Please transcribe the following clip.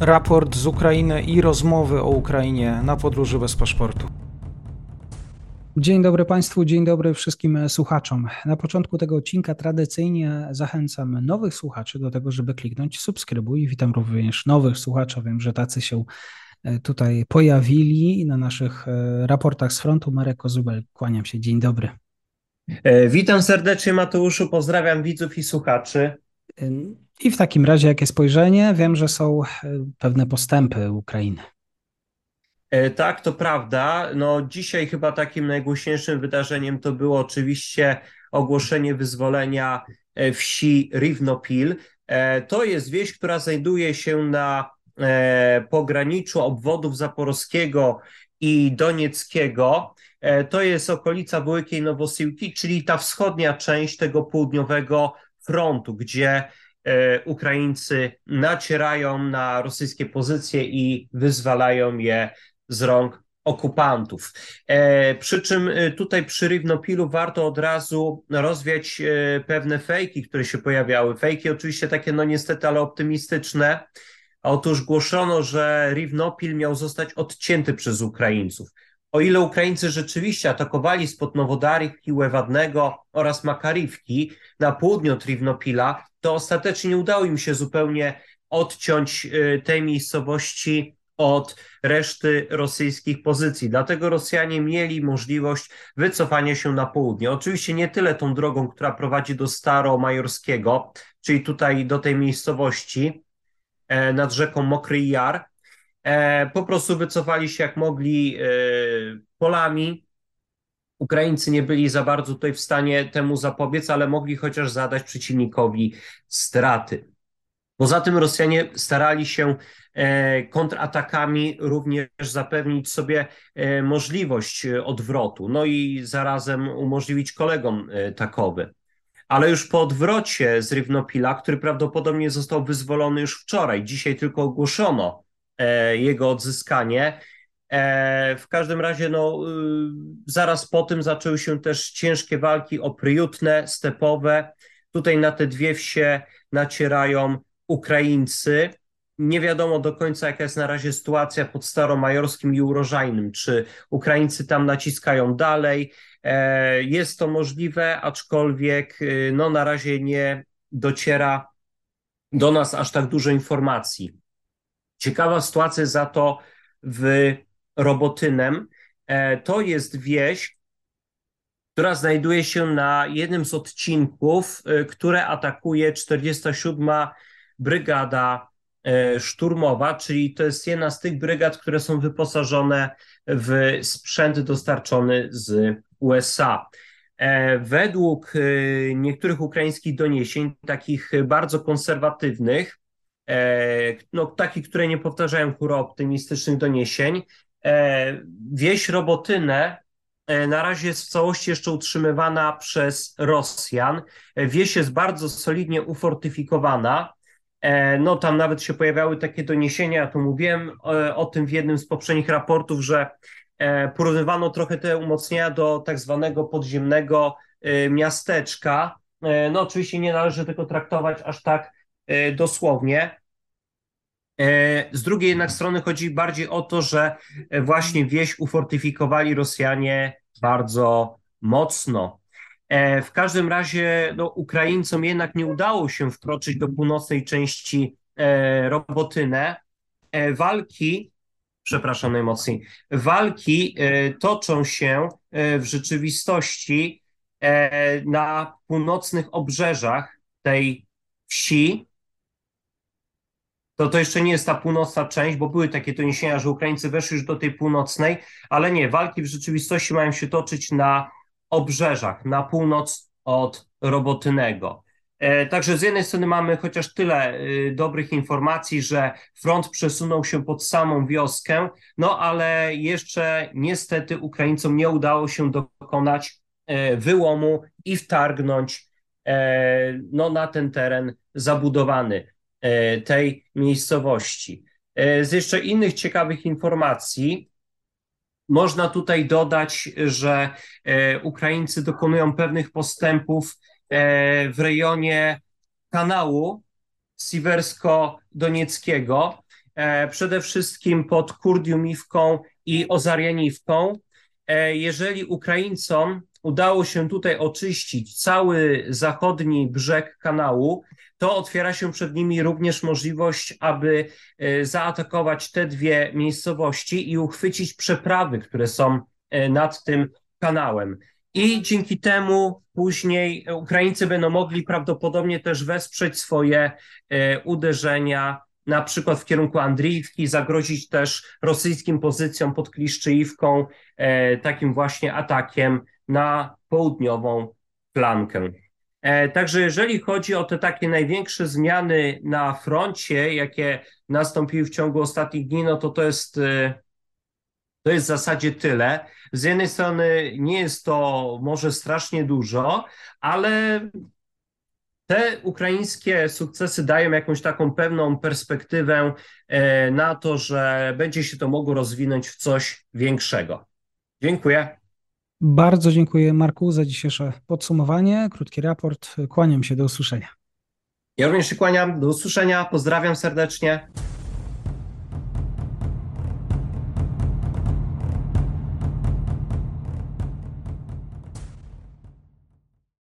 raport z Ukrainy i rozmowy o Ukrainie na podróży bez paszportu. Dzień dobry Państwu, dzień dobry wszystkim słuchaczom. Na początku tego odcinka tradycyjnie zachęcam nowych słuchaczy do tego, żeby kliknąć subskrybuj. Witam również nowych słuchaczy, wiem, że tacy się e, tutaj pojawili na naszych e, raportach z frontu. Marek Kozubel, kłaniam się, dzień dobry. E, witam serdecznie Mateuszu, pozdrawiam widzów i słuchaczy. I w takim razie, jakie spojrzenie? Wiem, że są pewne postępy Ukrainy. E, tak, to prawda. No, dzisiaj chyba takim najgłośniejszym wydarzeniem to było oczywiście ogłoszenie wyzwolenia e, wsi Riwnopil. E, to jest wieś, która znajduje się na pograniczu obwodów zaporowskiego i donieckiego. To jest okolica Wielkiej Nowosiłki, czyli ta wschodnia część tego południowego frontu, gdzie Ukraińcy nacierają na rosyjskie pozycje i wyzwalają je z rąk okupantów. E, przy czym e, tutaj przy Rywnopilu warto od razu rozwiać e, pewne fejki, które się pojawiały. Fejki oczywiście takie, no niestety, ale optymistyczne. Otóż głoszono, że Riwnopil miał zostać odcięty przez Ukraińców. O ile Ukraińcy rzeczywiście atakowali spod Nowodarivki, Łewadnego oraz Makariwki na południu od Riwnopila, to ostatecznie nie udało im się zupełnie odciąć tej miejscowości od reszty rosyjskich pozycji. Dlatego Rosjanie mieli możliwość wycofania się na południe. Oczywiście nie tyle tą drogą, która prowadzi do Staromajorskiego, czyli tutaj do tej miejscowości e, nad rzeką Mokry Jar. E, po prostu wycofali się jak mogli e, polami. Ukraińcy nie byli za bardzo tutaj w stanie temu zapobiec, ale mogli chociaż zadać przeciwnikowi straty. Poza tym Rosjanie starali się E, kontratakami również zapewnić sobie możliwość odwrotu, no i zarazem umożliwić kolegom takowy. Ale już po odwrocie z Rywnopila, który prawdopodobnie został wyzwolony już wczoraj, dzisiaj tylko ogłoszono jego odzyskanie. W każdym razie, no, zaraz po tym zaczęły się też ciężkie walki opryjutne, stepowe. Tutaj na te dwie wsie nacierają Ukraińcy nie wiadomo do końca, jaka jest na razie sytuacja pod Staromajorskim i Urożajnym. Czy Ukraińcy tam naciskają dalej? E, jest to możliwe, aczkolwiek y, no, na razie nie dociera do nas aż tak dużo informacji. Ciekawa sytuacja za to w Robotynem. E, to jest wieś, która znajduje się na jednym z odcinków, y, które atakuje 47. Brygada E, szturmowa, czyli to jest jedna z tych brygad, które są wyposażone w sprzęt dostarczony z USA. E, według e, niektórych ukraińskich doniesień, takich bardzo konserwatywnych, no, takich, które nie powtarzają hura optymistycznych doniesień, wieś Robotynę na razie jest w całości jeszcze utrzymywana przez Rosjan. Wieś jest bardzo solidnie ufortyfikowana. E, no tam nawet się pojawiały takie doniesienia, ja tu mówiłem o, tym w jednym z poprzednich raportów, że e, porównywano trochę te umocnienia do tak zwanego podziemnego e, miasteczka. No oczywiście nie należy tego traktować aż tak dosłownie. Z drugiej jednak strony chodzi bardziej o to, że właśnie wieś ufortyfikowali Rosjanie bardzo mocno. E, w każdym razie no, Ukraińcom jednak nie udało się wkroczyć do północnej części e, Robotynę. E, walki, przepraszam najmocniej, walki toczą się w rzeczywistości na północnych obrzeżach tej wsi. To, to jeszcze nie jest ta północna część, bo były takie doniesienia, że Ukraińcy weszli już do tej północnej, ale nie, walki w rzeczywistości mają się toczyć na obrzeżach, na północ od Robotynego. E, także z jednej strony mamy chociaż tyle y, dobrych informacji, że front przesunął się pod samą wioskę, no ale jeszcze niestety Ukraińcom nie udało się dokonać e, wyłomu i wtargnąć e, no, na ten teren zabudowany tej miejscowości. Z jeszcze innych ciekawych informacji, można tutaj dodać, że e, Ukraińcy dokonują pewnych postępów e, w rejonie kanału Siwersko-Donieckiego. przede wszystkim pod Kurdiumiwką i Ozarianiwką. Jeżeli Ukraińcom udało się tutaj oczyścić cały zachodni brzeg kanału, to otwiera się przed nimi również możliwość, aby e, zaatakować te dwie miejscowości i uchwycić przeprawy, które są e, nad tym kanałem. I dzięki temu później Ukraińcy będą mogli prawdopodobnie też wesprzeć swoje e, uderzenia, na przykład w kierunku Andriiwki, zagrozić też rosyjskim pozycjom pod Kliszczyjówką takim właśnie atakiem na południową flankę. E, także jeżeli chodzi o te takie największe zmiany na froncie, jakie nastąpiły w ciągu ostatnich dni, no to to jest, e, to jest w zasadzie tyle. Z jednej strony nie jest to może strasznie dużo, ale te ukraińskie sukcesy dają jakąś taką pewną perspektywę e, na to, że będzie się to mogło rozwinąć w coś większego. Dziękuję. Bardzo dziękuję Marku za dzisiejsze podsumowanie, krótki raport. Kłaniam się, do usłyszenia. Ja również się kłaniam, do usłyszenia, pozdrawiam serdecznie.